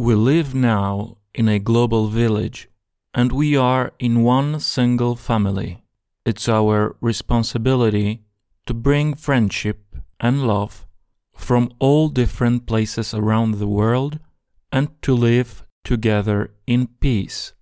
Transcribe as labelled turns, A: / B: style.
A: We live now in a global village and we are in one single family. It's our responsibility to bring friendship and love from all different places around the world and to live together in peace.